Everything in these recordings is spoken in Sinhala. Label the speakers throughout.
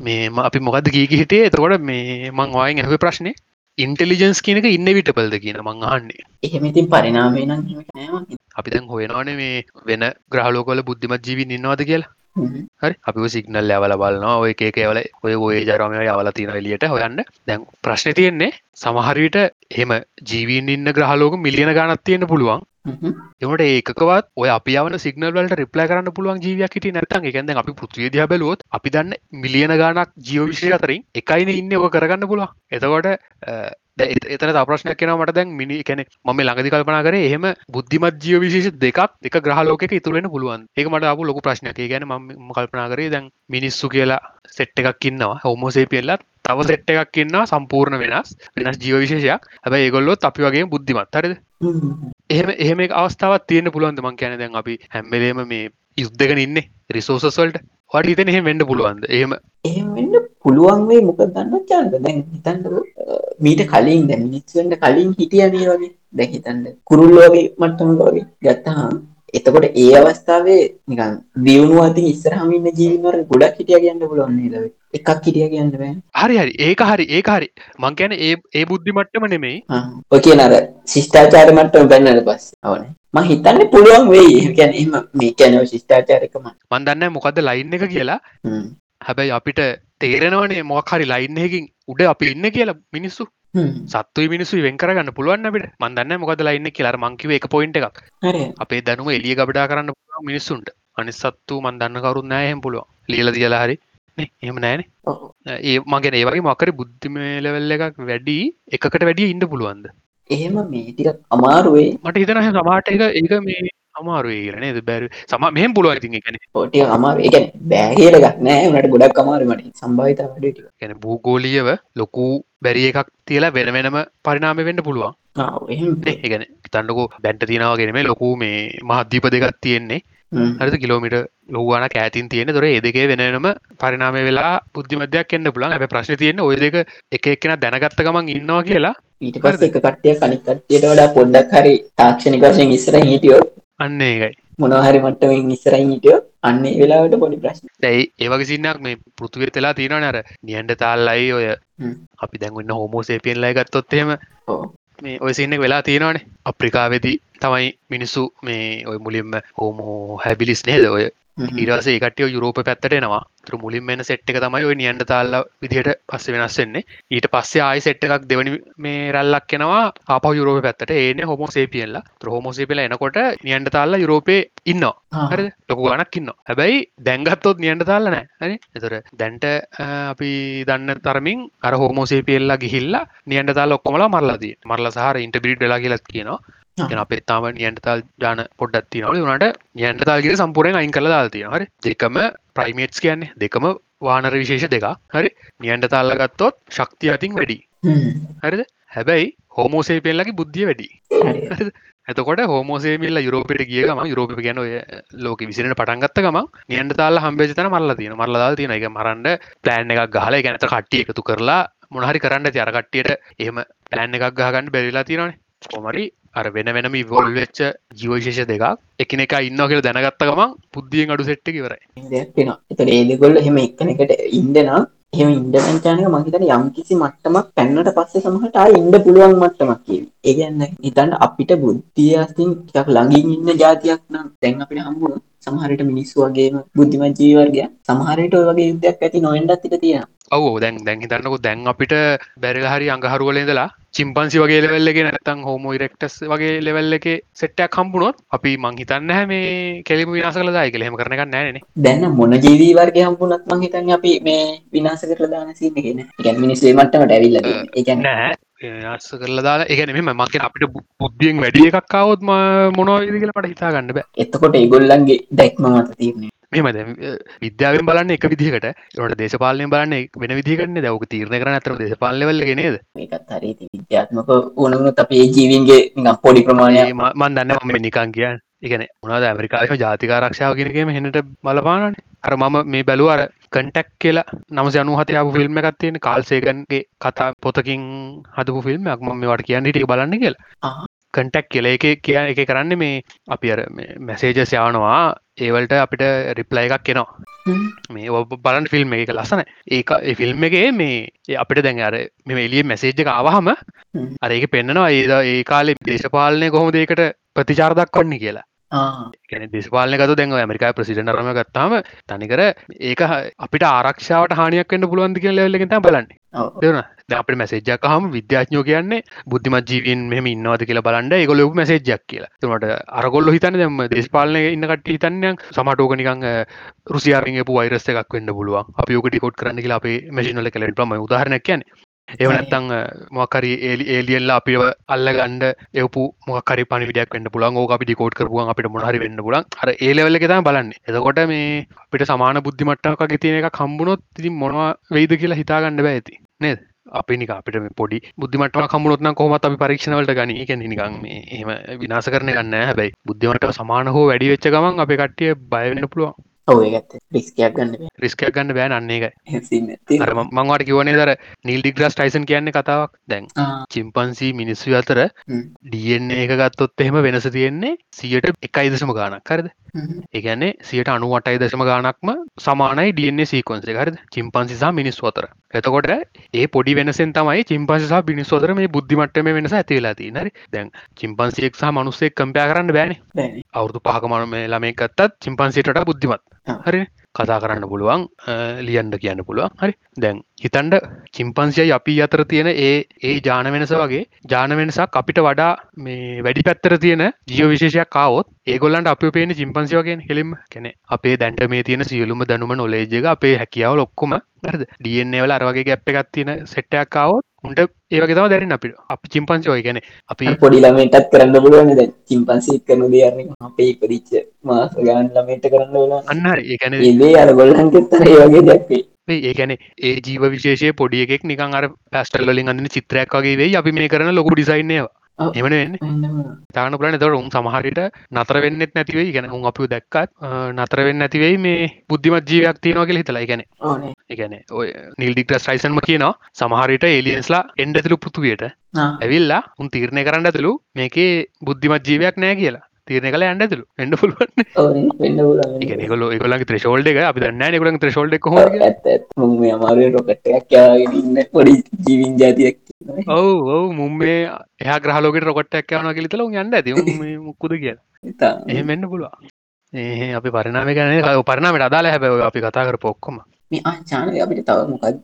Speaker 1: මේම අපි මොකද ගීක හිටේ එතකොට මේ මං වායෙන් ඇහ ප්‍රශ්නය ඉන්ටෙලිජන්ස් කියනක ඉන්න විටපල්ද කියන මං අහන්නේ.
Speaker 2: එහෙම ඉතින් පරිනාමය නම් එහෙම
Speaker 1: අපි දැන් හොයනවානේ මේ වෙන ග්‍රහලෝකොල බුද්ධිමත් ජීවි ඉන්නවාද කියලා. හරි. අපි සිගනල් ලැවල බලන්නවා ඔය එක කවල ඔය ඔය ජරමය යවල තින එලියට හොයන්න. දැන් ප්‍රශ්න තියෙන්නේ සමහරවිට එම ජීවීන් ඉන්න ග්‍රහලෝක මිලියන ගණත් තියෙන පුළුවන් එමට ඒකවත් ඔය අපි යවන සිගනල්වලට රිප්ලයි කරන්න පුළුවන් ජීවයක් හිට නැතන් එකැද අපි පෘතිය දිහ බැලුවොත් අපි දන්න මිලියන ගානක් ජීවවිශය අතරින් එකයින ඉන්න ඔක කරගන්න පුළුවන්. එතකොට එතන ප්‍රශ්නයක් කෙන මට දැන් මිනි කැනෙ ම ළඟදි කල්පනා කර එහෙම බුද්ධිමත් ජීව විශේෂ දෙකක් එක ග්‍රහලෝක ඉතුරෙන පුළුවන්. ඒක මට අපපු ලොක ප්‍රශ්නයක්. ගැන ම කල්පනා කරේ දැන් මිනිස්සු කියලා සෙට් එකක් ඉන්නවා. හෝමෝසේ පිල්ලත් තව සෙට් එකක් ඉන්න සම්පූර්ණ වෙනස් වෙනස් ජීව විශේෂයක්. හැබයි ඒගොල්ලොත් අපි වගේ බුද්ධිමත්. හරිද? එහෙම එහෙම අවස්ථාවත් තියෙන පුළුවන්ද? මං කියන දැන් අපි හැම්බලේම මේ යුද්ධගෙන ඉන්න රිසෝසස්වල්ට වට හිතන එහෙම වෙන්ඩ පුළුවන්ද? එහෙම.
Speaker 2: එහෙම වෙන්න පුළුවන් වේ මොකද දන්න චන්ද දැන් හිතන්නක මීට කලින් දැන් මිනිස්සුන්ට කලින් හිටිය මේ වගේ. දැන් හිතන්න කුරුල්ලෝ වගේ මට්ටමක වගේ ගත්තහම එතකොට ඒ අවස්ථාවේ නිකන් දියුණුව අතින් ඉස්සරහම ඉන්න ජීවීන් වල ගොඩක් හිටියා කියන්න පුළුවන් නේද? එකක් හිටියා කියන්න බෑ.
Speaker 1: හරි හරි. ඒක හරි ඒක හරි. මං කියන්නේ ඒ ඒ බුද්ධි මට්ටම නෙමෙයි.
Speaker 2: ඔය කියන අර ශිෂ්ටාචාර මට්ටම පෙන්නට පස්සේ. අවනේ. මං හිතන්නේ පුළුවන් වෙයි. කියන්නේ එහෙම මේ කියන්නේ ශිෂ්ටාචාරකම
Speaker 1: මන් දන්නේ මොකද්ද ලයින් එක කියලා. හැබැයි අපිට තේරෙනවනේ මොකක් හරි ලයින් එකකින් උඩ අපි ඉන්න කියලා මිනිස්සු සත්තු මිනිස්සු වෙන් කරගන්න පුළුවන් අපිට. මන් දන්නේ මොකද ලයින් එක කියලා. අර මං කිව්වේ එක පොයින්ට් එකක්. අපේ දැනුම එළිය ගබඩා කරන්න මිනිස්සුන්ට. අනිත් සත්තු මන් දන්න කවුරුත් නැහැ එහෙම පුළුවන්. ලියලා තියලා හරි. එහෙම නැහැනේ ඒ මගේ ඒ වගේ මොකක් හරි බුද්ධිමය ලෙවල් එකක් වැඩි එකකට වැඩිය ඉන්න පුළුවන්ද?
Speaker 2: එහෙම මේ ටිකක් අමාරුවේ.
Speaker 1: මට හිතන සමාට එක ඒක මේ අමාරුවේ කියලනේ බැරි. සම මෙහම පුළුව ඉතින් එකන
Speaker 2: පොටිය අමාරු එක බෑහල ගක් නෑ. වනට ගොඩක් අමාරුමට සම්භාවිත වැඩට
Speaker 1: ගැන භූගෝලියව ලොකු බැරි එකක් තියලා වෙන වෙනම පරිනාම වෙන්න පුළුවන්. ඒගැන තන්නකෝ බැන්ට තියෙනවාගෙනම ලොකු මේ මහද්දීප දෙකක් තියෙන්නේ. හරි කිලෝමිට ලොවන කෑතින් තියෙන තොර ඒදකේ වෙනම පරිනාම වෙලා බුද්ධිමදයක් එන්න පුළන් ඇ ප්‍රශ්න තියෙන ඔය දෙක එක එක්කෙන දැනගත්ත ගමන් ඉන්නවා කියලා.
Speaker 2: ඊට පස්ස එක කට්ටිය කනිකට්ටියට වඩා පොඩ්ඩක් හරි තාක්ෂණික වශයෙන් ඉස්සර හිටියෝ
Speaker 1: අන්න ඒකයි.
Speaker 2: මොනහරි මට්ටමින් ඉස්සරයි හිටියෝ අන්නේ වෙලාවට පොඩි ප්‍රශ්න.
Speaker 1: දැයි ඒවගේ සින්නක් මේ පෘතුවර වෙලා තියෙන නර නියන්ට තාල්ලයි ඔය. අපි දැන්ගන්න හෝමෝසේපියන් ලයි ගත්තොත්තේම මේ ඔය සින්න වෙලා තියෙනවානේ. අප්‍රිකාවෙදී තමයි මිනිස්සු මේ ඔය මුලින්ම හෝමෝ හැබිලිස් නේද ඔය ඊරසේ කටිය යුරෝප පැත්තට එනවා. තුර මුලින් මෙන්න සෙට් එක තමයි ඔය නියන්ට තාල්ල විදිහට පස්ස වෙනස් වෙන්නේ. ඊට පස්සේ ආයි සෙට් එකක් දෙවනි මේ රැල්ලක් කෙනවා ආප යුරෝප පැත්තට. ඒන හොමෝ සේපියල්ලා ත්‍රහෝමෝසේපිල එනකොට නියන්ට තාල්ල යුරෝපේ ඉන්න හරි ලොකු ගනක් ඉන්න හැබැයි දැන්ගත්තොත් නියන්ට තාල්ල නෑ. හරි? එතර දැන්ට අපි දන්න තරමින් අර හෝමෝසේපියල්ලා ගිහිල්ලා නියන්ට තාල් ඔක්කොමලා මරලාදී මරලා සහර ඉන්ටබිට් වෙලා කියලත් කියනවා අපේ තාම නියන්ටතල් ජාන පොඩ්ඩත් තිනවල වනට නියන්ටතාල්ගේ සම්පුරෙන් අයින් කළ දාල්තිය හරි? දෙකම ප්‍රයිමේට්ස් කියන්නේ. දෙකම වානර විශේෂ දෙක හරි? නියන්ට තාල්ල ගත්තොත් ශක්තිය අතින් වැඩි. හරිද? හැබැයි හෝමෝසේපෙල්ලගේ බුද්ධිය වැඩි. එතකොට හෝමෝසේමිල්ල යුරෝපට කියගම යුරෝප ගැන ලෝක විසිරට පටන්ගත්ත ගම නියන්ට තාල්ල හම්බේජතන මල්ල තියෙන මල්ලදා තියෙන එක මරන්ඩ ප්ලෑන් එකක් ගහල ගැනත කට්ටිය එකතු කරලා මොනහරි කරන්න තියරකට්ටියට එහෙම ප්ලෑන් එකක් ගහගන්න බැරිලා තියෙනවානේ. කොමරි අර වෙන වෙනම ඉවොල් වෙච්ච ජීවශේෂ දෙකක්. එකන එක ඉන්න කියල දැනගත්ත ගමන් පුද්ධියෙන් අඩු සෙට්ට කිවරයි
Speaker 2: දෙයක්ෙන එත ඒදගොල්ල හෙම එක්කන එකට ඉන්දනම් එහෙම ඉන්ඩසංචානක මහිතන යම් කිසි මට්ටමක් පැන්නට පස්සේ සමහට ඉන්ඩ පුළුවන් මට්ටමක් කිය ඒගන්න හිතන්න අපිට බුද්ධියස්තින් ටක් ළඟින් ඉන්න ජාතියක් නම් තැන් අපිට හම්බුණ සමහරට මිනිස්සු වගේම බුද්ධිමත් ජීවර්ගය සමහරයට ඔය වගේ යුද්ධයක් ඇති නොෙන්ඩත් තික තියෙන
Speaker 1: ඔව දැන් දැන් හිතන්නකු දැන් අපිට බැරිල හරි අඟහරුවලෙදලා චිම්පන්සි වගේ ලෙවල්ලගෙන නැතන් හෝමෝ ඉරෙක්ටස් වගේ ලෙවල් එක සෙට්ටයක් කම්පුුණොත් අපි මංහිතන්න හැ මේ කෙලිම විනාස කළ දායි කළෙම කරන නෑන
Speaker 2: දැන්න මොන ජීවී වර්ගය හම්පුනත් මංහිතන්න අපි මේ විනාස කරල දාන සින්නගෙන ගැන් මිනිස්ේ මට්ටමට ඇවිල්ල එක නෑ
Speaker 1: අස්ස කරලා දාලා එකන මෙම මක අපිට බුද්ධියෙන් වැඩිය එකක්කාවොත් මොනෝ ඉදිකල පට හිතා ගන්න බෑ.
Speaker 2: එතකොට ඒගොල්ලන්ගේ දැක්ම මත තිරන්නේ
Speaker 1: මෙමද විද්‍යාවෙන් බලන්න එක විදිහකට. ට දේශපාලනය බලන්න වෙන විදිහකන්න දවක තීරණ කරන අතර දේශපාලවල නේද?
Speaker 2: ඒකත් හරි විද්‍යාත්මක ඕනමුණුත් අපේ ජීවින්ගේ පොඩි ප්‍රමාණය
Speaker 1: මන් දන්න ම නිකන් කියන්න. එකන මොනද ඇමරිකාම ජාතිකාරක්ෂාව කියෙනකම හෙනට බලපානන අර මම මේ බැලුව අර කටක් කියලා නම යනු හතයාපු ෆිල්ම් එකත්තියෙන කාල්සේකන්ගේ කතා පොතකින් හදපු ෆිල්ම් ක්ම මේවට කියන්න හිටිය බලන්න කියලා කටක් කියල. එක කිය එක කරන්න මේ අපි අර මැසේජස් යවනවා. ඒවලට අපිට රිප්ලයි එකක් කෙනවා මේ බලන් ෆිල්ම් එක ලස්සන ඒ ෆිල්ම් එකගේ මේ අපිට දැන් අර මෙ එලිය මැසේජ් එක ආවහම අරඒක පෙන්න්නනවා ඒද ඒ කාලෙ දේශපාලනය කොහොම දේකට ප්‍රතිචාරදක් වන්න කියලා. කැන දෙස්පාලන ගතු දැන්ව ඇමරිකා ප්‍රසිඩට රම ගත්තාම තනිකර ඒක අපිට ආරක්ෂාවට හානියක් වන්න පුළුවන්දි කිය ලෙගෙත බලන්න. දෙන අප මැසේජක් හම විද්‍යාඥෝ කියන්නේ බුද්ධිමත් ජීවන් මෙම ඉන්නවාද කියලා බලන්ඩ ගොල මැසේජක් කියලා. තුමට අරගොල්ල හිතන දෙම දේශපාලන ඉන්න කට හිතන්නයක් සමටෝකනිකං රුසියාරගේ වයිරස එකක් වන්න පුළුවන්. අප යෝක ටිකොට් කරන්න කියලා අපේ මැසිනල කලටම උදාහරනයක් කියන්නේ. එවනත්තං මොකරි ඒලි ඒලියල්ලා අපිව අල්ල ගන්ඩ එවපු මොකරි පනිවිඩක් වන්න පුලන් අපි ඩිකෝඩ් කරපුුවන් අපිට මොහරි වෙන්න පුලන් අර ඒලෙවල්ල තා බලන්න. එතකොට මේ අපිට සමාන බුද්ධිමට්ටක තියන එක කම්බුණොත් ති මොනවා වෙයිද කියලා හිතාගන්න බෑ ඇති. නේද? අපි නික අපිට පොඩි බුද්ධිමට කමුණොත්න කොමත් අපි පරීක්ෂණවලට ගනි. එක නිකන් එහම විනාස කරන ගන්න හැබැයි බුද්ධිමට සමාන හෝ වැඩි වෙච්ච ගමන් අප කට්ටිය බයවෙන්න පුළුවන්
Speaker 2: ඔයගත්ත රිස්කයක් ගන්න
Speaker 1: රිස්කයක් ගන්න බෑන අන්නේ එක මංවාට කිවනේ දර නිල් ඩිග්‍රස් ටයිසන් කියන්නේ කතාවක්. දැන් චිම්පන්සි මිනිස්සු අතර ඩියන්න එක ගත්තොත් එහෙම වෙනස තියෙන්නේ සියට එකයි දශම ගානක් කරද ඒගැන්නේ සියට අනුවටයි දශම ගානක්ම සමානයි ඩන්නේ සීකොන්සේ හරද? චිම්පන්සිසා මිනිස් අතර. එතකොට ඒ පොඩි වෙනසෙන් තමයි චිම්පන්සිසා පිනිස්වතර මේ බුද්ධිමට්ටම වෙනස ඇතිවෙලා තිනරි දැන් චිම්පන්සියෙක් සහ මනුස්සේ කම්පයා කරන්න බෑන. අවුදු පහකමන මේ ළමයකත්තත් චිම්පන්සිටට බුද්ධිමත් හරි කතා කරන්න පුළුවන් ලියන්ඩ කියන්න පුළුවන්. හරි. දැන් හිතන්ඩ චිම්පන්සිය අපි අතර තියෙන ඒ ඒ ජාන වෙනස වගේ. ජාන වෙනසක් අපිට වඩා මේ වැඩි පැත්තර තියෙන ජියෝ විශේෂයක් කාවොත් ඒගොල්ලන්ට අප පේන චිම්පන්සියෝගෙන් හෙළිම් කෙනෙ අපේ දැන්ට මේ තියෙන සියලුම දැනුම නොලේජක අපේ හැකියාව ලොක්කොම ද ඩන්නේ වල අරවගේ ගැප් එකක් තියෙන සෙට්ටයක්කාවොත් උන්ට ඒවගේ තම දැරන්න අපිට. අපි චිම්පන්සිෝය ගැන අපි
Speaker 2: පොඩිලමටත් කරන්න පුළුවන් චිම්පන්සි කරනු දයරන අපේ ඉපදිච්ච මාස ගාන් ළමට කරන්න වෙලා
Speaker 1: අන්න ඒකැන
Speaker 2: ඒේ අර ගොල්ලන්කෙත්තර ඒවගේ දැක්වේ
Speaker 1: ඒකැන ඒ ජීව විශේෂය පොඩිය එකෙක් නිකන් අර පැස්ටල්ලින් අන්න චිත්‍රයක් වගේ වේ අපි මේ කරන ලොකු ඩිසයින්නවා එමන වෙන්න තාන පුලන තොර උන් සමහරිට නතර වෙන්නෙත් නැතිවෙයි ගැන උන් අප දැක්කත් නතර වෙන්න ඇතිවෙයි මේ බුද්ධිමත් ජීවයක් තියනවාගේ හිතලා. ගැන එකන ඔය නිල්ඩික්ට සයිසන්ම කියනවා සමහරිට එලියන්ස්ලා එන්ඩතුළු පෘතුවයට ඇවිල්ලා උන් තීරණය කරන්න ඇතුළු මේකේ බුද්ධිමත් ජීවයක් නෑ කියලා තීරණ කල ඇන්න ඇතුළු. එඩ පුළුවන්. ගොල ගොලගේ ත්‍රශෝල්ඩ එක අපි දන්න නිකුලන් ත්‍රශෝල්ඩ හො
Speaker 2: අමාර රොකට්ටයක් න්න පොඩි ජීවින් ජාතියක්
Speaker 1: ඔවු ඔවු. මුම්බේ එහ ග්‍රහලෝකට රොකට්ටක් යවන කිලිතල යන්න ඇති. මුක්කුද කිය එහෙම එන්න පුළුව ඒ අපි පරිනාම ගැන පරණමට අදාල හැබැ අපි කතා කර පොක්කොම
Speaker 2: මේ ආචානක අපිට තව මොකක්ද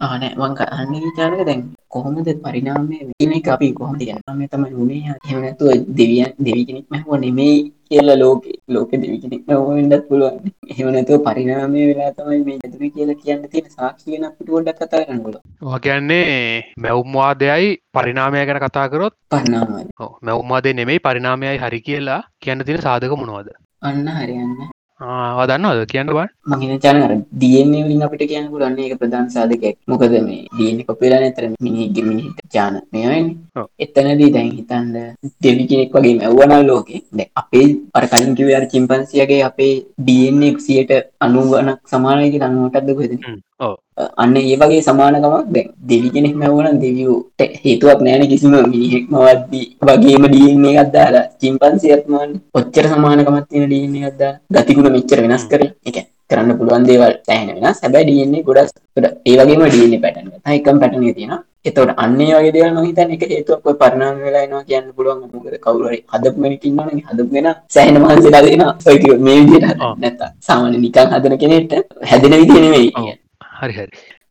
Speaker 2: ආනෑ මං අන්න විචාරක දැන් කොහොමද පරිනාමය වෙන එක අපි කොහොම යනම තම ුණේ හෙමනැතුව දෙවියන් දෙවි කෙනෙක් මැහව නෙමේ කියල ලෝක ලෝක දෙවි කෙනෙක් මැවෙන්ඩත් පුළුවන්. හෙමනැතුව පරිනාමය වෙලා තමයි මේ ඇතුර කියලා කියන්න තියෙන සාක්ෂියන අපිට ගොඩක් කතා කරන්නගොල
Speaker 1: කියන්නේ මැව්වාදයයි පරිනාමය ගැන කතාකරොත්
Speaker 2: පරනාම
Speaker 1: මැව්මාදේ නෙමෙයි පරිනාමයයි හරි කියලා කියන්න තියෙන සාධක මොනවද?
Speaker 2: අන්න හරියන්න
Speaker 1: දන්නවද? කියන්න බන්
Speaker 2: මහින චනර දියන්නේ වලින් අපිට කියන්න පුලන්න එක ප්‍රධාන සාධකයක්. මොකද මේ දියන්නේ කොපිලා නැතර මිනිගේ මිනිහිට ජාන මෙයන් එතනදී දැන් හිතන්ද දෙවි කෙනෙක් වගේ මැව්වනල් ලෝකෙ. ද අපේ අර කලින් කිව අර චිම්පන්සියගේ අපේ ඩන්නේ සියට අනුගනක් සමානයක අනුවටත්ද කොද අන්න ඒ වගේ සමානකමක් දැ දෙවි කෙනෙක් මැවුණන් දෙවියූට හේතුවක් නෑන කිසිම මිනිහෙක් මවද්දී. වගේම ඩන්නේ අදදාලා චිම්පන්සියත්මන් ඔච්චර සමානකමත් තියෙන ඩන්නේ අදදා ගතිකුණ මෙච්චර වෙනස් කර. එක කරන්න පුළුවන් දේවල් ඇහෙන වෙන සැබැ ඩන්නේ ගොඩස් ඒවගේම ඩන්නේ පැටන එකම් පැටන තියෙන එතවට අන්නේ වගේ දෙව නොහිතන එක හේතුවක් පරණම වෙලා නවා කියන්න පුළුවන්. මොකද කවුරයි හදපමටින්නන හදපෙන සෑහන මහන්සේලා දෙෙන මේ විදියට නැත සාමාන්‍ය නිකන් හදන කෙනෙට හැදෙන විදිනෙවෙයි
Speaker 1: හරි හරි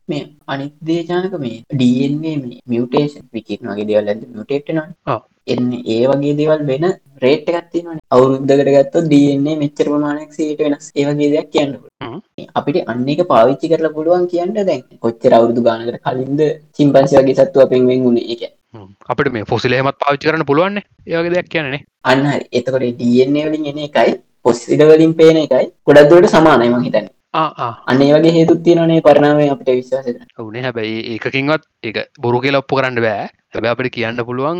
Speaker 2: මේ අනිදේජානක මේ ඩන්නේ මේ මියටේෂන් විකිට වගේ දෙවල් ඇද මියටේට්නවා එන්න ඒ වගේ දේවල් වෙන රේට් එකත්තිවන අවුරුද්ධකට ගත්ත දන්නේ මෙච්චර ප්‍රමාණයක් සීට වෙනස්. ඒවගේ දෙයක් කියන්න අපිට අන්න එක පාවිච්චි කරලා පුළුවන් කියන්න දැන්. කොච්චර අවුරදු ගානකට කලින්ද චිම්පන්සි වගේ සත්තුව පෙන්වෙන් වුණ? එක
Speaker 1: අපට මේ පොසිලේමත් පාවිච්චි කරන්න පුළුවන්න. ඒවගේ දෙයක් කියන්නනේ
Speaker 2: අන්න එතකොට දන්නේ වලින් එන එකයි පොස්සිඩවලින් පේන එකයි. ගොඩක්දුවට සමානයම හිතන්න අනේ වගේ හේතුත් තියෙනනේ පරණාවේ අපිට විශ්වාස
Speaker 1: වනේ හැබැයි ඒකින්වත් එක බොරු කියල ඔප්පු කරන්න බෑ. හැබ අපට කියන්න පුළුවන්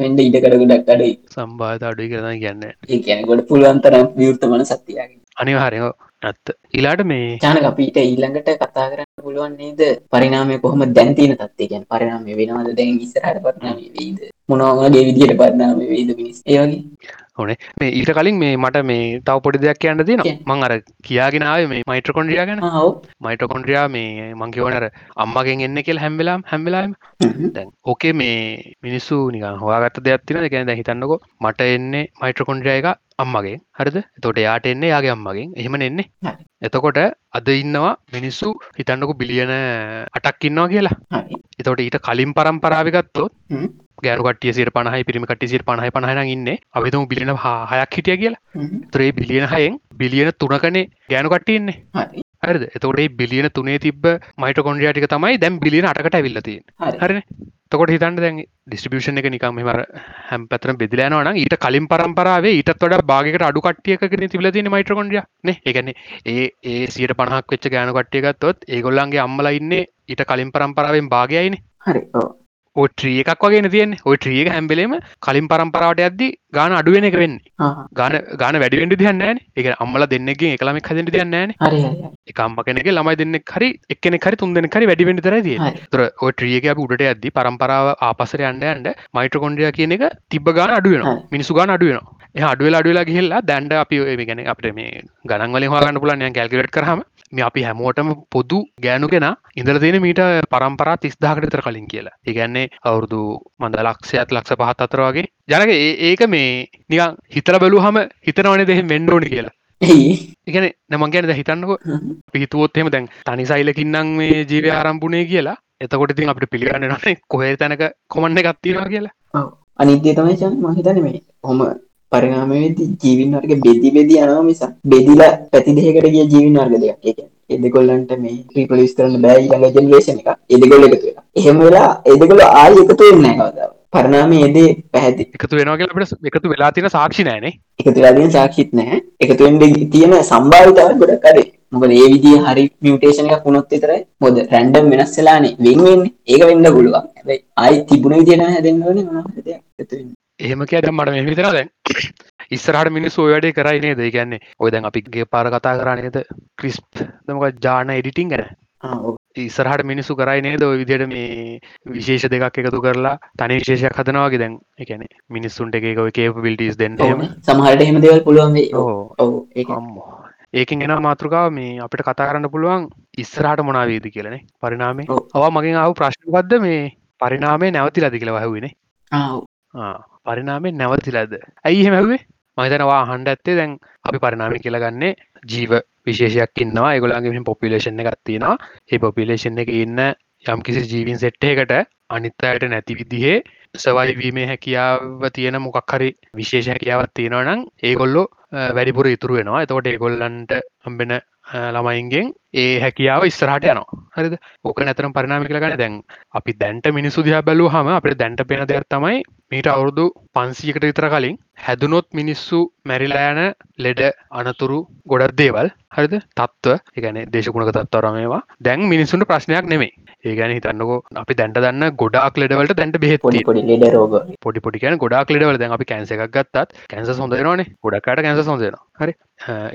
Speaker 2: වෙන්ඩ ඉඩ කරගඩක් අඩයි.
Speaker 1: සම්බාධ අඩුයි කරන කියන්න.
Speaker 2: ඒ කියනකොට පුළුවන්තරම් විවෘතමන සත්තියාගේ
Speaker 1: අනිවාහරයෝ ඇත්ත ඉලාට මේ
Speaker 2: චාන අපිට ඊළඟට කතා කරන්න පුළුවන් නේද? පරිනාමය කොහොම දැන්තින තත්ේ ගැන් පරිනාමය වෙනවාද? දැන් ඉස්සරහට පරිනාම වීද මොනවාගේ විදිහට පරිනාම වේද මිනිස්? ඒවගේ
Speaker 1: ඕනේ. මේ ඊට කලින් මේ මට මේ තව පොඩි දෙයක් කියන්න දෙන මං අර කියාගෙනාව මේ මයිට්‍රකොන්ඩියා ගැන. මයිටකොන්ඩ්‍රියා මේ මංකිවනර අම්මගෙන් එන්න කෙල් හැම්වෙලාම් හැම්වෙලාම දැන් ඕකේ මේ මිනිස්සු නිකන් හොයාගත්ත දෙයක් තින ගැන හිතන්නකො මට එන්නේ මයිට්‍රකොන්ඩ්‍රිය එක අම්මගේ හරිද? තොට යාට එන්නේ යාගේ අම්මගෙන්. එහෙම එන්නේ. එතකොට අද ඉන්නවා මිනිස්සු හිතන්නකු බිලියන අටක් ඉන්නවා කියලා. එතොට ඊට කලින් පරම්පරාවිගත්තොත් ගෑනුකටිය සිට පණහයි පිරිමිකට සිට පණහයි පණහන ඉන්න. අපිතුම බිලියන හයක් හිටිය කියලා. ත්‍රේ බිලියන හයෙන් බිලියන තුනකනේ ගෑනුකට්ටඉන්නේ හරිද? එතොටේ බිලියන තුනේ තිබ මයිට කොන්ඩියාටික තමයි දැම් බිලියන අටකට ඇවිල්ලති හරි. තකොට හිතන්න දැන් ඩිස්ටිබියෂන් එක නිකම මර හැම් පැතන බෙදිලයනවන ඊට කලින් පරම්පරාවේ ඊටත් වඩ භාගකට අඩු කට්ටියකන තිබලතින මයිට කොන්ඩිය න? එකන ඒ ඒ සියට පණහක් වෙච්ච ගෑනු කට්ටියගත්තොත් ඒගොල්ලන්ගේ අම්මල ඉන්නේ ඊට කලින් පරම්පරාවෙන් භාගයයින
Speaker 2: හරි
Speaker 1: ට්‍රිය එකක් වගේ තියෙන් ඔය ට්‍රියක හැම්බලේම කලින් පරම්පරාවට ඇද්දි ගාන අඩුවෙන එක වෙන්න. ගාන ගාන වැඩිවෙන්ඩ තියන්න එක අම්මල දෙන්නගේ එකලම හදට තියන්න එක අම්ම කෙනෙක ළමයි දෙන්න හරි එක්කෙන හරි තුන්දෙන හරි වැඩිවෙන්ට තර තුර ඔය ට්‍රියක උඩට ඇද්දි පරම්පරාව ආපසර යන්ඩ ඇන්ඩ මයිට්‍ර කොන්ඩිය කියන එක තිබ ගාන අඩුවෙන මිනිසු ගාන අඩුවෙනවා එහ අඩුවෙලා අඩුවෙලා ගිහිල්ලා දැන්ඩ අපි ගැන අපට මේ ගනන්වලින් හගන්න පුලන් කැල්කිලට කරහම මේ අපි හැමෝටම පොදු ගෑනුගෙන ඉඳල තියෙන මීට පරම්පරා තිස්දාහකටතර කලින් කියලා. ඒගැන්නේ අවුරුදු මඳ ලක්ෂයත් ලක්ෂ පහත් අතර වගේ. ජනක ඒක මේ නිකන් හිතර බැලු හම හිතනවනේ දෙහෙ වෙන්ඩෝනි කියලා. ඉගන නමන් ගැනද හිතන්නක. පිහිතුවොත්හෙම දැන් තනි සයිලකින්නම් මේ ජීවය ආරම්පුනේ කියලා. එතකොට ඉතින් අපට පිළිගන්න නේ කොහේ තැනක කොමන්න ගත්තිවා කියලා.
Speaker 2: අනිත්‍ය තමයි මහිතන මේ හොම පරිනාමයේදී ජීවින් වර්ග බෙදි බෙදි යනවා මිසක් බෙදිලා පැති දෙකකට ගිය ජීවින් වර්ග දෙයක්. ඒ කියන්නේ ඒ දෙකොල්ලන්ට මේ රීප්‍රොඩියුස් කරන්න බෑ ඊළඟ ජෙනරේෂන් එක. ඒ දෙකොල්ල එකතු වෙලා. එහෙම වෙලා ඒ දෙකොල්ල ආයෙ එකතු වෙන්නේ නැහැ කවදාවත්. පරිනාමයේදී පැහැදිලි.
Speaker 1: එකතු වෙනවා කියලා අපිට එකතු වෙලා තියෙන සාක්ෂි නැහැනේ.
Speaker 2: එකතු වෙලා තියෙන සාක්ෂිත් නැහැ. එකතු වෙන්න තියෙන සම්භාවිතාව ගොඩක් අඩුයි. මොකද ඒ විදිහේ හරි මියුටේෂන් එකක් වුණොත් විතරයි මොකද රැන්ඩම් වෙනස් වෙලානේ වෙන් වෙන්නේ. ඒක වෙන්න පුළුවන්. හැබැයි ආයි තිබුණ විදිහට හැදෙන්න ඕනේ මොනවා හරි දෙයක් එකතු වෙන්න.
Speaker 1: එහෙම කියට මට මෙ විතර දැන් ඉස්සරහට මිනිස් ඔයඩේ කරයිනේ ද කියන්නේ ඔය දැන් අපිගේ පාර කතා කරන්නේද ක්‍රිස්ප් දමක ජාන එඩිටිං ගැන? ඉස්සරහට මිනිස්සු කරයි නේද ඔය විදියට මේ විශේෂ දෙකක් එකතු කරලා තනි විශේෂයක් හදනවාගේ දැන්. එකන මිනිස්සුන්ට එක ඔය කේප පිල්ටිස් දෙන්න
Speaker 2: සමහට එහෙම. දෙවල් පුළුවන්
Speaker 1: ඒකින් එෙන මාතෘකාව මේ අපිට කතා කරන්න පුළුවන් ඉස්සරහට මොනාවේද කියලනේ පරිනාමේ අවා මගින් ආව ප්‍රශ්නපද්ද මේ පරිනාමේ නැවති ලදි කියලා හැවිනේ පරිනාමෙන් නැවතිලද? ඇයි හැමැවේ මහිතනවා හන්ඩ ඇත්තේ දැන් අපි පරිනාමි කියලගන්නේ ජීව විශේෂයක් ඉන්නවා. ඒගොලන්ගේ පොපිලේෂන් එකත්තියෙනවා ඒ පොපිලේෂන් එක ඉන්න යම් කිසි ජීවින් සෙට්ටයකට අනිත් අයට නැති විදිහේ සවයිවීමේ හැකියාව තියෙන මොකක් හරි විශේෂ හැකියාවත් තියෙනවා නම් ඒගොල්ලො වැඩිපුර ඉතුරු වෙනවා. එතකොට ඒගොල්ලන්ට හම්බෙන ළමයින්ගෙන් ඒ හැකියාව ඉස්සරහට යනවා. හරිද? ඕක නැතරම් පරිනාමි කළගන දැන් අපි දැන්ට මිනිසු දිහා බැලූ හම අපට දැන්ට පෙන දෙයක් තමයි මීට අවුරුදු පන්සීකට විතර කලින් හැදුනොත් මිනිස්සු මැරිලෑන ලෙඩ අනතුරු ගොඩක් දේවල්. හරිද? තත්ව එකන දේශකුණක තත්වරමේවා දැන් මිනිසුන්ට ප්‍රශ්නයක් නෙමේ ඒගැන හිතන්නකෝ අපි දැන්ට දන්න ගොඩක් ලෙඩවලට දැන්ට බෙහෙත්
Speaker 2: පොඩි
Speaker 1: පොඩිකන ගොඩක් ලෙඩවල. දැන් අපි කැන්ස එකක් ගත්තත් කැන්ස සොඳනවානේ ගොඩක්කට කැන්ස සොඳන හරි?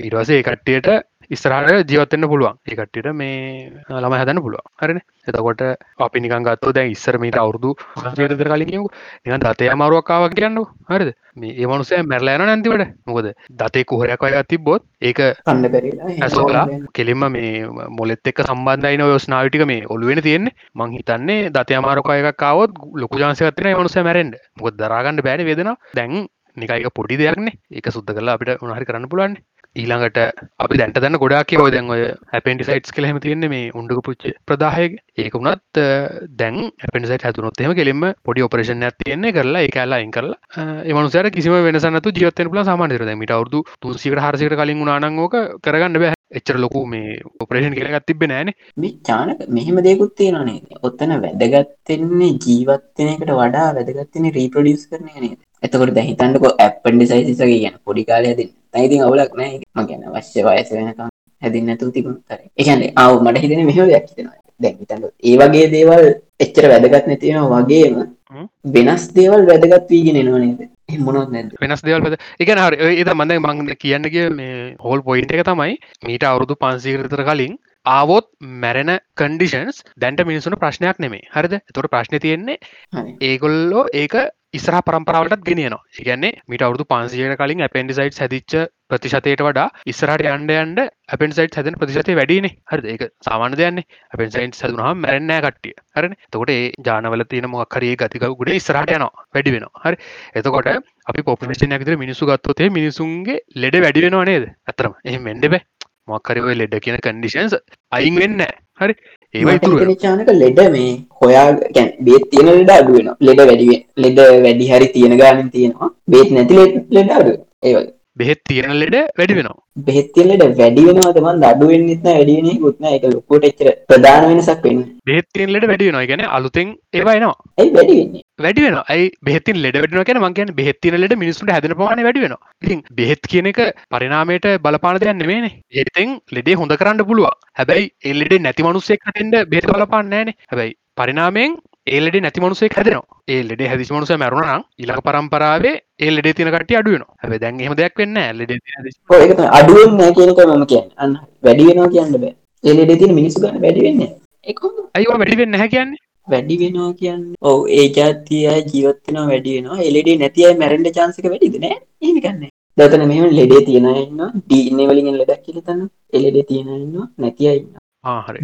Speaker 1: ඉරවසේ කට්ටියට ඉස්රහට ජීවත්තන්න පුළුවන්. ඒකට්ට මේ ළම හැදන්න පුළුව හරන? එතකොට අපි නිකන් ගත්ත දැන් ඉස්සරමීට අවුරදු ර කලින් නිකන් දතය අමාරුවක්කාවක් කියන්න හරිද? මේ ඒමනුසය මැරලෑන නැතිවට මොකද දතේ කුහරයක් අය තිබ්බොත් ඒක ඇසෝලා කෙලින්ම මේ මොලෙත් එක් සම්බන්ධයින යස්නාවිටික මේ ඔලුවෙන තියෙන්නේ. මං හිතන්නේ දතය අමාරුකායකකාවත් ලොකු ජාන්සකත්න මනුස මැරෙන්ඩ මොක දරාගන්න බෑන වෙදෙන දැන් නිකයික පොඩි දෙයක්නේ ඒක සුද්ද කරලා අපිට උනහරි කරන්න පුලන්නේ ඊළඟට අපි දැන්ට දන්න ගොඩාක් ඔය දැන් ඔය හැපෙන්ටි සයිටස් කලහෙම තියන්නේ මේ උන්ඩක පුච්ච ප්‍රදාහය ඒක වුණත් දැන් හැපෙන්සයිට හැතුනොත්තේම කෙලින්ම පොඩි ඔපරේෂන් ඇත් තියන්නේ කරලා ඒ කෑලායින් කරලා. එමනුසර කිසිම වෙනසනතු ජීවත්තෙන් පුල සාමානතර මිට අවුදු තුසිකට හරසිකට කලින් වුණනාංගෝක කරගන්න බෑ. එච්චර ලොකු මේ ඔපරේෂන් කියලගත් තිබෙන නෑන.
Speaker 2: මේ චානක මෙහෙම දෙකුත් තියෙනනේ ඔත්තන වැදගත්තෙන්නේ ජීවත්තනයකට වඩා වැදගත්තන රීපඩියස් කරන නේද? එතකොට දැහිතන්නක ඇප්පන්ඩි සයිසිසගේ කියන පොඩි තයිතින් අවුලක් නෑ. මගැන වශ්‍ය වයස වෙනකම් හැදින්න ඇතු තිබුණ තර එකන ආව මට හිතන මෙහම දෙයක් හිතෙනවා. දැහිතන්න ඒ වගේ දේවල් එච්චර වැදගත් නැතිවෙන වගේම වෙනස් දේවල් වැදගත් වීගෙන එනවා නේද? මොනොත් නැද
Speaker 1: වෙනස් දේවල් එක හර. ඒද මඳ මං කියන්නගේ මේ හෝල් පොයින්ට එක තමයි මීට අවුරුදු පන්සීකරතර කලින් ආවොත් මැරෙන කන්ඩිෂන්ස් දැන්ට මිනිසුන ප්‍රශ්නයක් නෙමේ හරිද? තොට ප්‍රශ්න තියෙන්නේ ඒගොල්ලෝ ඒක ඉස්රහ පරම්පරාවටත් ගෙනියනවා ඒගන්නේ මිට අවුදු පන්සියට කලින් අපපෙන්ඩිසයිට් හැදිච්ච ප්‍රතිශතයට වඩා ඉස්රට අන්ඩ අන්ඩ අපපෙන්සයිට් හැදන ප්‍රතිශතය වැඩිනේ හරි ඒක සාමාන දෙයන්නේ. අපපෙන්සයින්් සදුනහම මැරෙන්නෑ කට්ටිය. හරන? තකොට ඒ ජානවල තියෙන මොක්කරේ ගතික ගුඩ ඉස්රට යනවා. වැඩි වෙන හරි? එතකොට අපි පොපිේෂන් ඇතිර මිනිසු ගත්තොතේ මිනිසුන්ගේ ලෙඩ වැඩි වෙනවා නේද? ඇතරම එහ මෙන්ඩබ මොක්කරව ලෙඩ කියන කන්ඩිෂන්ස් අයින් වෙන්න හරි?
Speaker 2: ඒවයි චානක ලෙඩ මේ. හොයා ගැන් බේත් තියෙන ලෙඩ අඩුවෙන ලෙඩ වැඩිුවෙන් ලෙඩ වැඩි හරි තියෙන ගානින් තියෙනවා. බේත් නැති ලෙඩ අඩු ඒවගේ
Speaker 1: බෙහෙත් තියෙන ලෙඩ වැඩි වෙනවා.
Speaker 2: බෙහෙත්තිලට වැඩි වෙනවාතම දඩුවෙන් න්න වැඩියෙන ගුත්න එක ලොකොට එච්චර ප්‍රධාන වෙනසක් වෙන්න
Speaker 1: බෙත්තිෙන් ලෙඩ වැඩි වෙනවා. ගැන අලුතෙන් ඒවායනවා
Speaker 2: ඇයි වැඩිවෙන්නේ
Speaker 1: වැඩි වෙන ඇයි බෙත්තින් ලෙඩ වැඩන කියෙන මංගේන බෙත්තින ලෙඩ මිනිසුට හැදන පහන වැඩි වෙන ඉතින් බෙහෙත් කියන එක පරිනාමයට බලපාන දෙයන්න මේන ඒතෙන් ලෙඩේ හොඳ කරන්න පුළුව හැබැයි එල්ලෙඩ නැති මනුස්සෙක්ටෙන්ට බෙත් බලපාන්න නෑන හැබැයි පරිනාමයෙන් ඒලෙඩ නැති මනුසේ හැදෙනවා. ඒ ලෙඩ හැදිසි මනුස මැරුණනම් ඉලක පරම්පරාවේ ඒ ලෙඩ තින කට අඩුවන හැබ දැන් එහම දෙයක් වෙන්න ලෙඩ
Speaker 2: අඩුවෙන් නෑ කියනක මම කියන්න. අන්න වැඩි වෙනවා කියන්න බෑ. එලෙඩ තින මිනිසු ගන්න වැඩි වෙන්න
Speaker 1: අයිවා වැඩි වෙන්න හැ කියන්නේ.
Speaker 2: වැඩි වෙනවා කියන්න ඔව ඒ ජාතිය ජීවත්වනවා වැඩි වෙනවා. එලෙඩේ නැතියි මැරෙන්ඩ චාන්සක වැඩිද? නෑ. ඒකන්න දතන මෙම ලෙඩේ තියෙනන්න ඩීන්නේ වලින් ලෙඩක් කියලතන්න එලෙඩ තියෙනන්න නැතියන්න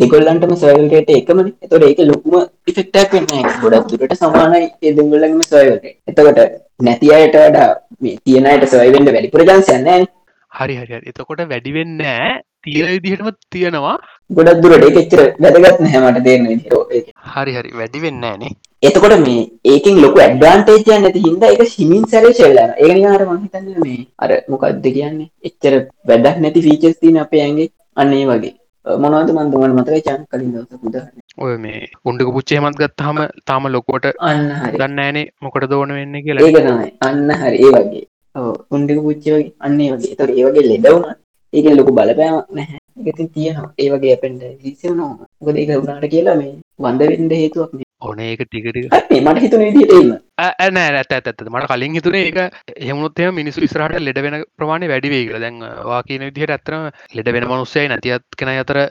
Speaker 2: දෙකොල්ලන්ටම සොයල්ට එකමන තොට ඒක ලොකුම ඉෆෙක්ටක් වෙන්න ගොඩක් තුරට සමානයි. එදගොල්ලගම සොයල්ට එතකොට නැති අයට වඩා තියෙනයට සොයවෙන්න වැඩිපුර ජන්සයන්න
Speaker 1: හරි හරි එතකොට වැඩිවෙන්න තිය විදිහටම තියෙනවා.
Speaker 2: ගොඩක් දුරට එච්චර වැදගත් නැහැමට දෙන්න
Speaker 1: හරි හරි. වැඩි වෙන්න නේ.
Speaker 2: එතකොට මේ ඒකින් ලොක ඇඩ්වාන්ටේජය නැති හිද එක හිමින් සැරේ ශෙල්ලන ඒනිකාර මහිතන්න මේ අර මොකක්ද කියන්නේ? එච්චර වැදක් නැති ෆීචස් තින අපේ ඇගේ අන්නේ වගේ මොනවද මන්දුමන් මතක චාන් කලින් දවස පුද
Speaker 1: ඔය මේ උන්ඩක පුච්චේ මත් ගත්තාම තාම ලොකොට
Speaker 2: අන්න
Speaker 1: ගන්න ෑනේ මොකට දෝන වෙන්න කියලා.
Speaker 2: ඒකනයි අන්න හරි. ඒ වගේ. උන්ඩක පුච්චේ වගේ. අන්නේ වගේ. තොර ඒවගේ ලෙඩවුණ ඒක ලොකු බලපෑමක් නැහැ. එකති තියෙනවා. ඒ වගේ අපෙන්ට සිසනවා ගොද ඒක වුණට කියලා මේ වන්ද වෙන්ඩ හේතුවක්
Speaker 1: ඕන ඒක ටිකට
Speaker 2: මට හිතුන විදිටන්න
Speaker 1: ඇනෑ ඇත ඇත මට කලින් හිතුනේ ඒක එහමුණොත්තය මිනිසු ඉස්රහට ලෙඩ වෙන ප්‍රමාණය වැඩිවේ කියලා. දැන් වා කියන විදිහට ඇත්තන ලෙඩ වෙන මනුස්සයයි නැතිත් කෙන අතර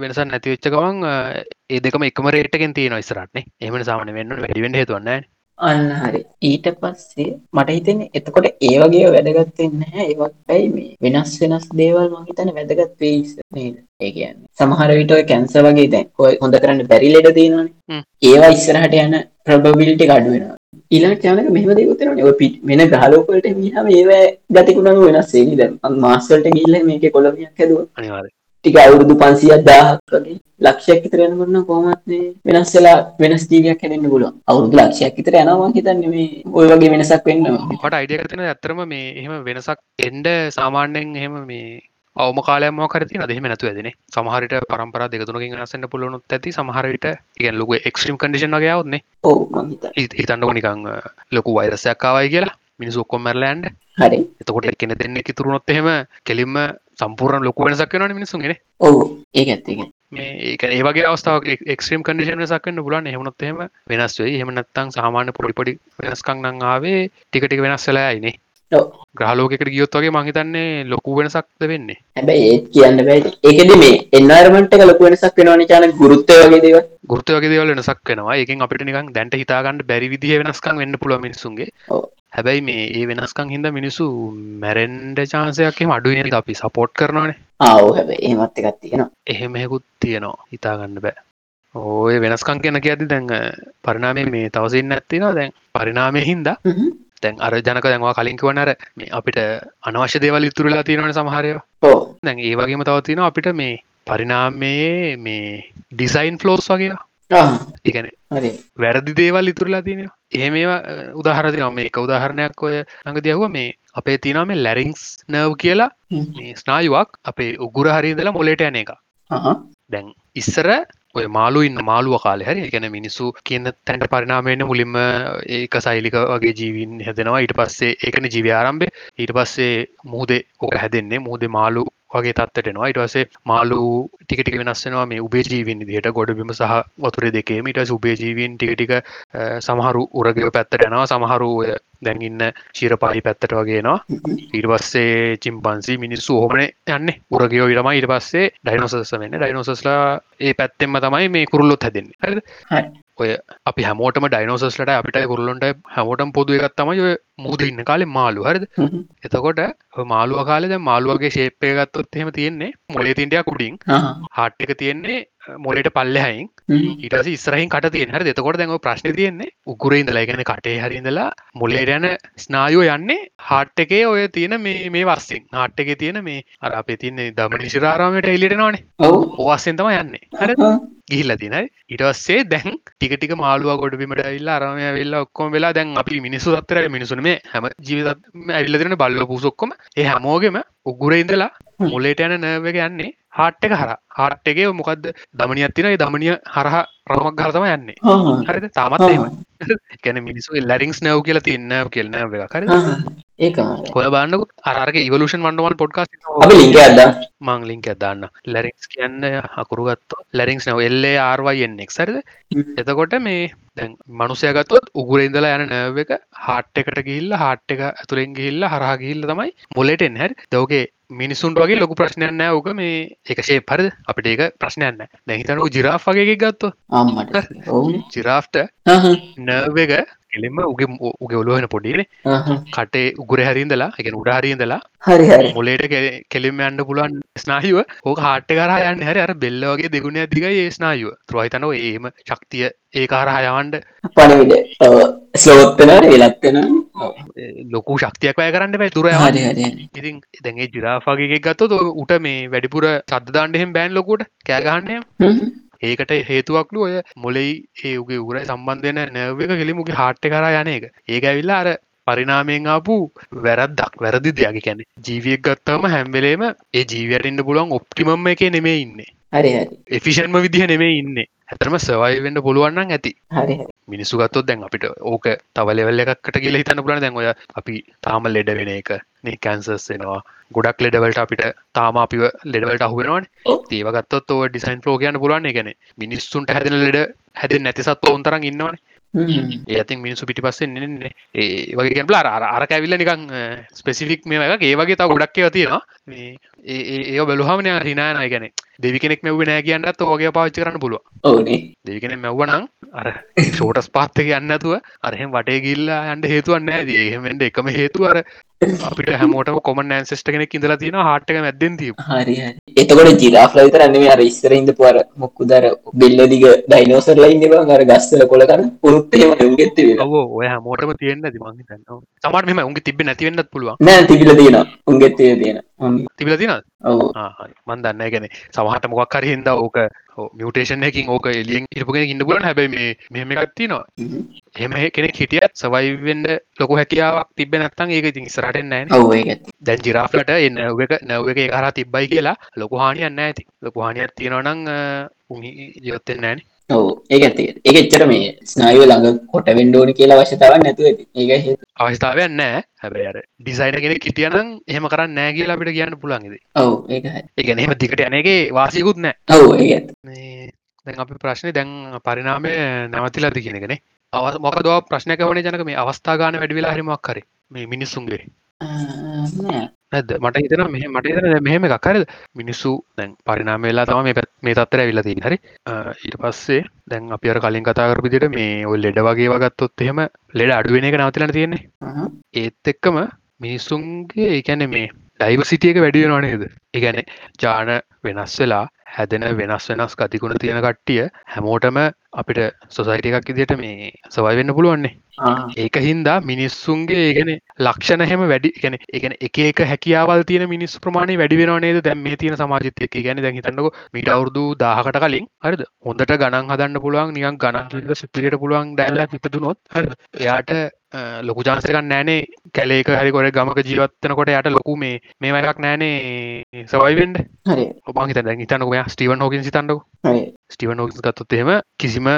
Speaker 1: වෙනස නැතිවෙච්ච ගමන් ඒ දෙකම එකම රේට්කෙන් තියෙන ඉස්රටනේ එහම සාමන වෙන්න වැඩිවෙන්න හතුවන්න
Speaker 2: අන්න හරි. ඊට පස්සේ මට හිතෙන්නේ එතකොට ඒ වගේ වැදගත් වෙන්නේ නැහැ ඒවත් ඇයි මේ වෙනස් වෙනස් දේවල් මම හිතන්නේ වැදගත් වෙයි නේද? ඒ කියන්නේ. සමහර විට ඔය කැන්සර් වගේ දැන් ඔය හොඳ කරන්න බැරි ලෙඩ තියෙනවානේ ඒවා ඉස්සරහට යන probability අඩු වෙනවා. ඊළඟට යනක මෙහෙම දේකුත් වෙනවානේ. ඔය වෙන ග්‍රහ ලෝක වලට ගියාම ඒවා ගතිගුණ වෙනස් වෙන්නේ දැන් මාස් වලට ගිහිල්ලා මේකේ කොළඹියක් හැදුවා.
Speaker 1: අනිවාර්යයෙන්
Speaker 2: ටික අවුරුදු පන්සිය දාහක් වගේ ලක්ෂයක් විතර යනකොන්න කොහොමත් මේ වෙනස් වෙලා වෙනස් ජීවියක් හැදෙන්න පුළුවන්. අවුරුදු ලක්ෂයක් විතර යනවා මං හිතන්නේ මේ ওই වගේ වෙනසක් වෙන්නවා.
Speaker 1: මට අයිඩියා එකක් තියෙනවා. ඇත්තටම මේ එහෙම වෙනසක් එන්න සාමාන්‍යයෙන් එහෙම මේ අවම කාලයම කරති අදෙම නැතු ඇදන සමහරට පරම්පර දෙකතුනකින් නසන්න පුලනුත් ඇති. සමහරට ඉගන් ලොක එක්ස්ට්‍රීම්
Speaker 2: කඩිෂන් ගයවත්න්නේ
Speaker 1: හිතන්නක නිකං ලොකු වෛරසයක් කාවයි කියලා මිනිස් ඔක්කොමරලෑන්ඩ
Speaker 2: හරි.
Speaker 1: එතකොට එකන දෙන්න එකතුරුණොත් එහෙම කෙලින්ම සම්පූර්ණ ලොකු වෙනසක් වෙනවනේ මිනිස්සුන්ගේ නේ.
Speaker 2: ඔව් ඒක ඇත්ත ඒක.
Speaker 1: මේ ඒක ඒ වගේ අවස්ථාවක් එක්ස්ට්‍රීම් කන්ඩිෂන් වෙනසක් වෙන්න පුළුවන්. එහෙම එහෙම වෙනස් වෙයි. එහෙම නැත්නම් සාමාන්‍ය පොඩි පොඩි වෙනස්කම් නම් ආවේ ටික ටික වෙනස් වෙලා යයිනේ. ග්‍රහලෝකෙකට ගියොත් වගේ මං හිතන්නේ ලොකු වෙනසක්ද වෙන්නේ.
Speaker 2: හැබැයි ඒත් කියන්න බෑ. ඒකෙදි මේ එක ලොකු වෙනසක් වෙනවනේ චාන ගුරුත්වය වගේ දේවල්.
Speaker 1: ගුරුත්වය වගේ දේවල් වෙනසක් වෙනවා. ඒකෙන් අපිට නිකන් දැන්ට හිතා ගන්න බැරි විදිහේ වෙනස්කම් වෙන්න පුළුවන් මිනිස්සුන්ගේ. හැබැයි මේ ඒ වෙනස්කම් හින්දා මිනිස්සු මැරෙන්ඩ චාන්සයක් එහෙම අඩු වෙන අපි සපෝට් කරනවානේ.
Speaker 2: ආ ඔව් හැබැයි එහෙමත් එකක් තියෙනවා.
Speaker 1: එහෙම එකකුත් තියෙනවා. හිතා ගන්න බෑ. ඔය වෙනස්කම් කියන කියද්දි දැන් පරිණාමයේ මේ තවසින් නැත්තිනවා දැන් පරිණාමයේ හින්දා දැන් අර ජනක දැන්වා කලින් කිව්වන අර මේ අපිට අනවශ්‍ය දේවල් ඉතුරු වෙලා තියෙනවනේ සමහර ඒවා.
Speaker 2: ඔව්.
Speaker 1: දැන් ඒ වගේම තව තියෙනවා අපිට මේ පරිණාමයේ මේ ඩිසයින් ෆ්ලෝස් වගේ. ඒ කියන්නේ හරි. වැරදි දේවල් ඉතුරුලා තියෙනවා. එහෙම ඒවා උදාහරණ දෙනවා. මේක උදාහරණයක් ඔය ළඟදී අහුවා මේ අපේ තියෙනවා මේ ලැරින්ග්ස් නර්ව් කියලා ස්නායුවක් අපේ උගුර හරිය ඉඳලා මොලේට යන එක. දැන් ඉස්සර ඔය මාලු ඉන්න මාළුව කාලේ හරි ගැන මිනිස්සු කියන තැන්ට පරිනාමයන මුලින්ම ඒක සයිලික වගේ ජීවින් හැදෙනවා ඊට පස්සේ ඒකන ජීවි ආරම්භය ඊට පස්සේ මුහදේ ඕක හැදෙන්නේ මුහදේ මාලු වගේ තත්වටෙනවා ඉට වසේ මාලු ටිකටික වෙනස්සෙනවා මේ උබේ ජීවින් දිහට ගොඩබිම සහ වතුර දෙකේ මිට සුබේ ජීවින් ටිකටික සමහරු උරගව පැත්තට යනවා. සමහරු දැන්ඉන්න ශිරපාහි පැත්තට වගේනවා ඊට පස්සේ චිම්පන්සි මිනිස්සු හෝමන යන්න. උරගයෝ විරම ඊට පස්සේ ඩයිනොසස් වෙන්න. ඩයිනොසස්ලා ඒ පැත්තෙම තමයි මේ කුරුල්ලොත් හැදන්නේ. හරි. ඔය අපි හැමෝටම ඩයිනෝසස්ලට අපිට කුරල්ලොන්ට හැමෝටම් පොදුව එකත් තමයි ඔය මුූද ඉන්න කාලෙ මාලු හරිද? එතකොට මාළුව කාලෙද මාළුවගේ ශේපය ගත්තොත් එහෙම තියෙන්නේ මොලේ තින්ටයක් කුඩින් හට් එක තියෙන්නේ මොලට පල්ලහයින් ඊටස ඉස්රහින් කට තියෙන. හරි එතකොට දැඟ ප්‍රශ්න තියෙන්නේ උකුරේ ඉඳලා ගැන කටේ හරිඳලා මොලේට යන ස්නායෝ යන්නේ හට් එකේ ඔය තියෙන මේ මේ වස්සෙන් හට් එක තියෙන මේ අර අපේ තියන්නේ දම නිශිරාරාමයට එලිටනවානේ ඔවස්සෙන් තම යන්නේ. හර ගිහිල්ල තිනයි ඉටස්සේ දැන් ටිකටික මාළුව ගොඩබිමට ඉල්ල අරමය වෙල්ල ඔක්කොම වෙලා දැන් අපි මිනිසු අත්තර මිනිසුන මේ හැම ජීවිත ඇල්ල දෙන බල්ල පුසොක්කොම ඒ හැමෝගෙම උගුර ඉඳලා මුලේට යන නෑවක යන්නේ හාට් එක හර හාට් එකේ මොකක්ද දමනියත් තින දමනිය හරහ රමක් ගරතම යන්නේ. හරිද? තාමත් ගැන මිනිසු ලරිංස් නැව් කියලා තින්න කියල්න කර කොල බන්නක අරක ඉවලෂන් වන්ඩවල් පොඩ්කස්
Speaker 2: ලික ඇද
Speaker 1: මං ලින්ක ඇදන්න ලැරික්ස් කියන්න අකුරුගත්ත ලැරිංස් නව එල්ලේ ආර්වයිෙන්ෙක් සරිද එතකොට මේ දැන් මනුසයගත්තොත් උගුරෙන්දලා යන නැව එක හාට් එකට ගිල්ල හාට් එක ඇතුළෙන් ගිල්ල හරහා ගිල්ල තමයි මොලෙටෙන් හැරි දෝගේ මිනිසුන්ට වගේ ලොකු ප්‍රශ්නයන්න ඕක. මේ එකසේ පරිද අපිට ඒක ප්‍රශ්නයන්න දැහිතනු ජිරාෆ් වගේ ගත්තු ජිරාෆ්ට නව එක කෙලෙම උගේ උගේ ඔලුවහෙන පොඩිනේ කටේ උගුර හරින්දලා එක උඩ හරින්දලා
Speaker 2: හරි
Speaker 1: මුලේට කෙලිම යන්න පුළුවන් ස්නාහිව ඕක හාට්ට කරා යන්න හරි අර බෙල්ල වගේ දෙගුණ දිගයි ඒ ස්නායුව. ත්‍රයිතනව ඒම ශක්තිය ඒ කාරහයවන්ඩ
Speaker 2: පණවිඩ ස්ලෝත්තන වෙලත්වෙන
Speaker 1: ලොකු ශක්තියක් වැය කරන්න පැ තුර ඉතින් දැගේ ජිරාාගේ ගත්ත උට මේ වැඩිපුර සද්ධදාන්ඩහෙම බෑන් ලොකුට කෑගහන්නය ඒකට හේතුවක්ලු ඔය මොලෙයි ඒගේ උරයි සම්බන්ධයන නැව එක කෙලිමුගේ හාට්ට කර යන එක. ඒක ඇවිල්ලා අර පරිනාමයෙන් ආපු වැරද්දක් වැරදි දෙයක්. කැන ජීවියක් ගත්තම හැම්වෙලේම ඒ ජීවයටඉන්න පුළුවන් ඔප්ටිමම් එක නෙමේ ඉන්නේ. එෆිෂන්ම විදිහ නෙමේ ඉන්න. ඇතරම සවයි වෙන්න පුළුවන්න්න ඇති. මිනිස්සු ගත්තොත් දැන් අපිට ඕක තවලෙවල්ල එකක්කට කියල හිතන්න පුලන දැන් ඔය අපි තාම ලෙඩ වෙන එක. මේ කැන්සස් වෙනවා. ගොඩක් ලෙඩවලට අපිට තාම අපිව ලෙඩවලට අහුවෙනවාන ඒවගත්තොත් ඩිසයින් පලෝ කියන්න පුලන්න එකන මිනිස්සුන්ට හැදෙන ලෙඩ හැද නැතිසත් ඔවුන්තරන් ඉන්නවන ඒතින් මිනිසු පිටි පස්සෙන් න්නේ ඒ වගේ ගැම්පල අර අර ඇවිල්ල නිකං ස්පෙසිෆික් මේ එක ඒ වගේ තව ගොඩක්කව තියෙනවා. ඒ බලහමන රිනාන ගැන දෙවි කෙනෙක් මෙව නෑ කියන්නත් ඔගේ පාච්චි කරන්න පුළුව
Speaker 2: ඕනේ.
Speaker 1: දෙවි කෙනෙ මෙව්වනං අර ෂෝටස් පාත්තක යන්නතුව අරහෙම වටේ ගිල්ලා අන්ඩ හේතුවන්න ඇද එහෙමෙන්ට එකම හේතු අර අපිට හැමෝට කොමන් නෑන්සෙස්ට කෙනෙක් ඉඳලා තියෙන හට්ක මැදෙන් ති
Speaker 2: හරි එතකොට ජිරාෆ්ල විතර අන්නේ අර ඉස්සර ඉඳ පුවර මොක්කු දර බෙල්ල දිග ඩයිනෝසර්ලා ඉන්නවා අර ගස්සල කොල කරන පුරුත්තේම උගෙත්ත
Speaker 1: ඔය හැමෝටම තියෙන්න්න දිමං තන්න සමට මෙම උන්ගේ තිබ නැතිවෙන්නත් පුළුවන්.
Speaker 2: නෑ තිබිල තියෙන උන්ගෙත්තේ තියෙන
Speaker 1: තිබිල තින මන් දන්න ගැන සමහට මොක් හරි හිද ඕක මියටේෂන් එකින් ඕක එලියෙන් ඉරපුගෙන ඉන්න පුලන් හැබයි මේ මෙම එකත්ති නවා එම කෙනෙ හිටියත් සවයිවෙන්ඩ ලොක හැකියාවක් තිබ නත්තන් ඒක ඉතින් ස්රට නෑ. දැන් ජිරාෆලට එන්න එක නැව් එක කර තිබ්බයි කියලා ලොකු හානියන්න ඇති ලොකු හානියක් තියෙනවනං ජීවත්තෙන් නෑන
Speaker 2: ඔව. ඒක ඇති ඒක එච්චර මේ ස්නායව ළඟ කොට වෙන්ඩෝනි කියලා වශ්‍යතාව නැතුව ඒක
Speaker 1: අවස්ථාවයක් නෑ හැබැ අර ඩිසයින කෙන කිටියනම් එහෙම කරන්න නෑ කියලා අපිට කියන්න පුළන්ගෙද
Speaker 2: ඔව. ඒ
Speaker 1: එහෙම දිකට යනගේ වාසිකුත් නෑ
Speaker 2: ඔව. ඒ
Speaker 1: දැන් අපි ප්‍රශ්නය දැන් පරිනාමය නැවතිලාද කියනගෙන අව මොක දව ප්‍රශ්නක වන ජනක? මේ අවස්ථාගාන වැඩිවෙලා හරිමක් කර මේ මිනිස්සුන්ගේ ඇද මට හිතන මෙහ මට හිතන මෙහෙම එකක්කර මිනිස්සු දැන් පරිනාමවෙලා තම මේ තත්තර ඇවිලති හරි? ඊට පස්සේ දැන් අපි අර කලින් කතා කරපිදිට මේ ඔල් ලෙඩ වගේ වගත්තොත් එහෙම ලෙඩ අඩුවෙන එක නවතිලන තියෙන්නේ. ඒත් එක්කම මිනිස්සුන්ගේ ඒකැන මේ ඩයිව සිටියක වැඩියෙනවා නේද? ඒගැන ජාන වෙනස් වෙලා හැදෙන වෙනස් වෙනස් කතිකුණ තියෙන කට්ටිය හැමෝටම අපිට සොසයිට එකක් ඉදිට මේ සවයි වෙන්න පුළුවන්නේ. ඒක හින්දා මිනිස්සුන්ගේ ඒගෙන ලක්ෂණ හෙම වැඩි ගැන එකන එක එක හැකියාවල් තියන මිනිස් ප්‍රමාණය වැඩි වෙනවානේද දැම් මේ තියෙන සමාජතය එක ගැන දැ හිතන්නක මිට අවුරදු දාහකට කලින්. හරිද? හොඳට ගණන් හදන්න පුළුවන් නියන් ගණන් සිපිට පුළුවන් දැල්ල පිපතුනොත් එයාට ලොකු ජාන්සකන් නෑනේ කැලේක හරිකොට ගමක ජීවත්තනකොට යට ලොකු මේ මේ එකක් නෑනේ සවයිවෙන්ඩ ඔබන් හිත හිතන්නක ස්ටිවන් හෝකින් සිතන්නක ස්ටිවන් හෝකින් ගත්තොත් එහෙම කිසිම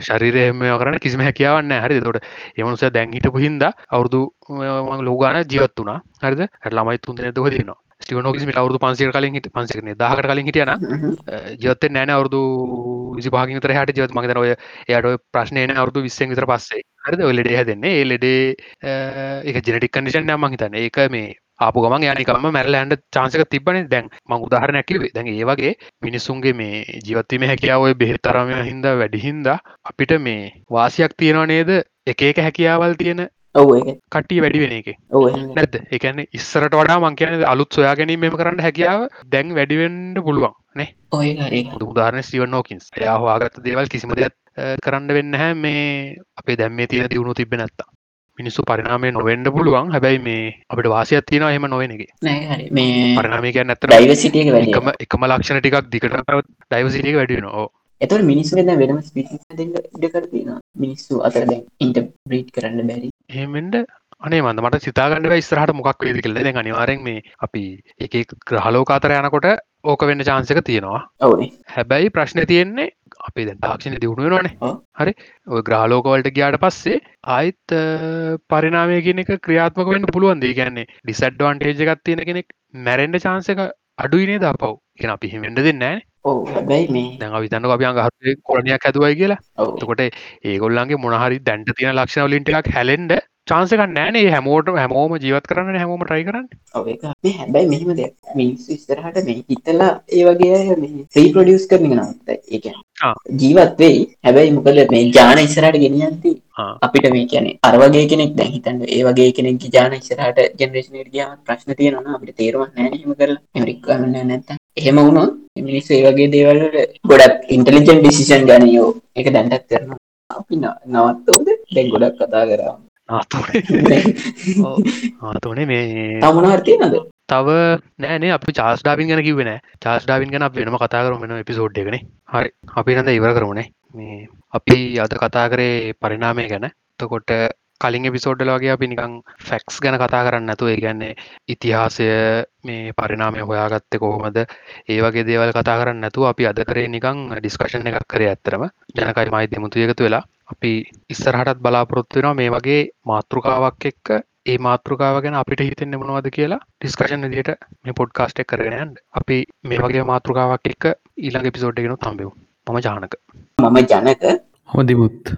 Speaker 1: ශරිරයම කරන කිසිම හැකියාවන්න හරි තොට එමනුස දැන් හිටපු හින්ද අවුරදු ලෝගාන ජීවත් වනා හරිද? ළමයි තුන්ද නැදව තිනවා ස්ටිවනෝකිස්මට අවුදු පන්සිර කලින් හිට පන්සිරන දහකට කලින් හිටියන ජීවත නෑන අවුරදු විසිපාගිතර හට ජීවත්. මගතන ඔය එයට ප්‍රශ්නයන අවුරදු විස්සෙන් විතර පස්සේ හරිද? ඔලෙඩේ හැදන්නේ. ඒ ලෙඩේ එක ජෙනටික් කන්ඩිෂන් යම හිතන්න. ඒක මේ ආපු ගමන් යනිකම මැරලෑන්ඩ චාන්සක තිබන දැන් මං උදාහරණ ඇකිවේ දැන් ඒ වගේ මිනිස්සුන්ගේ මේ ජීවත්වීම හැකියාව බෙහෙත්තරම හින්ද වැඩිහින්ද අපිට මේ වාසියක් තියෙනවා නේද? එක එක හැකියාවල් තියෙන
Speaker 2: ඔව
Speaker 1: කට්ටිය වැඩි වෙන එක. නැද එකන ඉස්සරට වඩා මං කියන අලුත් සොයා ගැනීම කරන්න හැකියාව දැන් වැඩිවෙන්ඩ පුළුවන් නේ? උදාරන ස්ටිවන් නෝකින්ස් යාවාගත්ත දේවල් කිසිම දෙයක් කරන්න වෙන්න හැ. මේ අපේ දැම්මේ තියෙන දියුණු තිබෙන නැත්තා මිනිස්සු පරිනාමය නොවෙන්ඩ පුළුවන්. හැබැයි මේ අපට වාසියක් තියෙන එහෙම නොවෙන එක. පරිනාමික නැත
Speaker 2: ඩයිවසිටියක වැඩ
Speaker 1: එකම ලක්ෂණ ටිකක් දිකට ඩයිවසිටික වැඩින
Speaker 2: එතට මිනිස්සු වෙන වෙනම ස්පිසි ඉඩකර තියෙන මිනිස්සු අතර ඉන්ට බ්‍රීට් කරන්න බැරි.
Speaker 1: එහෙමෙන්ට අනේ මන්ද මට සිතාගන්නව ඉස්රහට මොකක් වේද කියල. දැ අනිවාරෙන් මේ අපි එක ග්‍රහලෝකාතර යනකොට ඕක වෙන්න චාන්සක තියෙනවා.
Speaker 2: ඔවනේ
Speaker 1: හැබැයි ප්‍රශ්න තියෙන්නේ අපේ දැන් තාක්ෂණ දියුණුවෙනවානේ හරි? ඔය ග්‍රහලෝකවලට ගියාට පස්සේ ආයිත් පරිනාමය කියන එක ක්‍රියාත්මක වෙන්න පුළුවන් දී කියන්නේ ඩිසඩ්වාන්ටේජ් එකක් තියෙන කෙනෙක් මැරෙන්ඩ චාන්සක අඩුයිනේ ද පව් කියෙන අපි හිමෙන්ට දෙන්නෑ විතන්න අපියන් ගහ කොලනයක් ඇතුවයි කියලා. තකොට ඒගොල්ලන්ගේ මොනහරි දැන්ට තියෙන ලක්ෂණ වලින්ටක් හැලෙන්ඩ චාන්සක නෑනේ හැමෝට හැමෝම ජීවත් කරන්න හැමෝම ට්‍රයි කරන්න.
Speaker 2: මේ හැබැයි මෙහෙම දෙයක්. මිනිස්සු ඉස්සරහට මේ හිතලා ඒ වගේ රීප්‍රොඩියස් කරන නත් ඒක ජීවත් වෙයි. හැබැයි මොකද මේ ජාන ඉස්සරහට ගෙනියන්ති අපිට මේ කියන්නේ අර වගේ කෙනෙක් දැන් හිතන්න. ඒ වගේ කෙනෙක් ජාන ඉස්සරහට ජෙනරේෂනයට ගියාම ප්‍රශ්න තියෙනවා අපිට නැහැ එහෙම කරලා. නැහැ නැත්තම්. එහෙම වුණොත් මිනිස්සු ඒ වගේ දේවල් ගොඩක් ඉන්ටෙලිජන්ට් ඩිසිෂන් ගනියෝ. ඒක දැන්ටත් කරනවා. අපි නවත්තෝද දැන් ගොඩක් කතා කරා
Speaker 1: ආතුනේ. මේ
Speaker 2: තමුණවර්තිය නද
Speaker 1: තව නෑනේ අපි චාස් ඩාවින් ගැන කිවෙන චාස් ඩාවින් ගැන වෙනම කතා කරමෙන එපිසෝඩ් එකන. හරි. අපි නද ඉවර කරමුණේ මේ අපි අද කතා කරේ පරිනාමය ගැන. තකොට කලින් එපිසෝඩ්ඩල වගේ අපි නිකං ෆැක්ස් ගැන කතා කරන්න ඇතු ඒගැන්නේ ඉතිහාසය මේ පරිනාමය හොයාගත්ත කොහොමද? ඒ වගේ දේවල් කතා කරන්න නැතු අපි අද කරේ නිකං ඩිස්කශන එකක් කරේ ඇත්තරම ජනකයි මයි දෙමුතු එකතු වෙලා අපි ඉස්සරහටත් බලාපොරොත්තු වෙනවා මේ වගේ මාතෘකාවක් එක්ක ඒ මාතෘකාව ගැන අපිට හිතෙන්න මොනවද කියලා ඩිස්කශන් දිට මේ පොඩ්කාස්ට් එක කරගෙනයන් අපි මේ වගේ මාතෘකාවක් එක්ක ඊළඟ පිසෝඩ් ගෙන තම්බෙව් මම ජානක.
Speaker 2: මම ජනක.
Speaker 1: හොදිමුත්